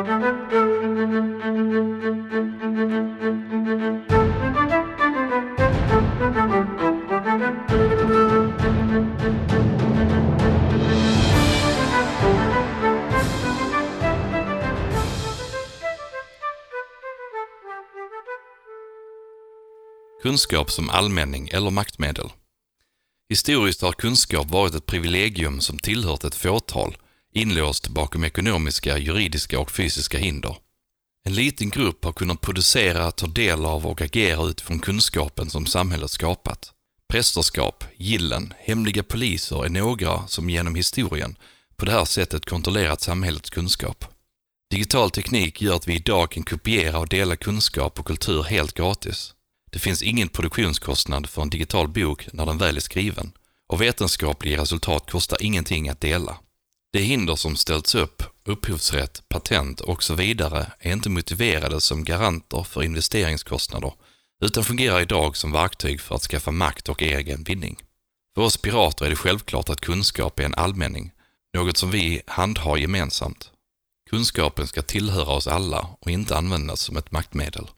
Kunskap som allmänning eller maktmedel. Historiskt har kunskap varit ett privilegium som tillhört ett fåtal inlåst bakom ekonomiska, juridiska och fysiska hinder. En liten grupp har kunnat producera, ta del av och agera utifrån kunskapen som samhället skapat. Prästerskap, gillen, hemliga poliser är några som genom historien på det här sättet kontrollerat samhällets kunskap. Digital teknik gör att vi idag kan kopiera och dela kunskap och kultur helt gratis. Det finns ingen produktionskostnad för en digital bok när den väl är skriven och vetenskapliga resultat kostar ingenting att dela. De hinder som ställts upp, upphovsrätt, patent och så vidare, är inte motiverade som garanter för investeringskostnader, utan fungerar idag som verktyg för att skaffa makt och egen vinning. För oss pirater är det självklart att kunskap är en allmänning, något som vi handhar gemensamt. Kunskapen ska tillhöra oss alla och inte användas som ett maktmedel.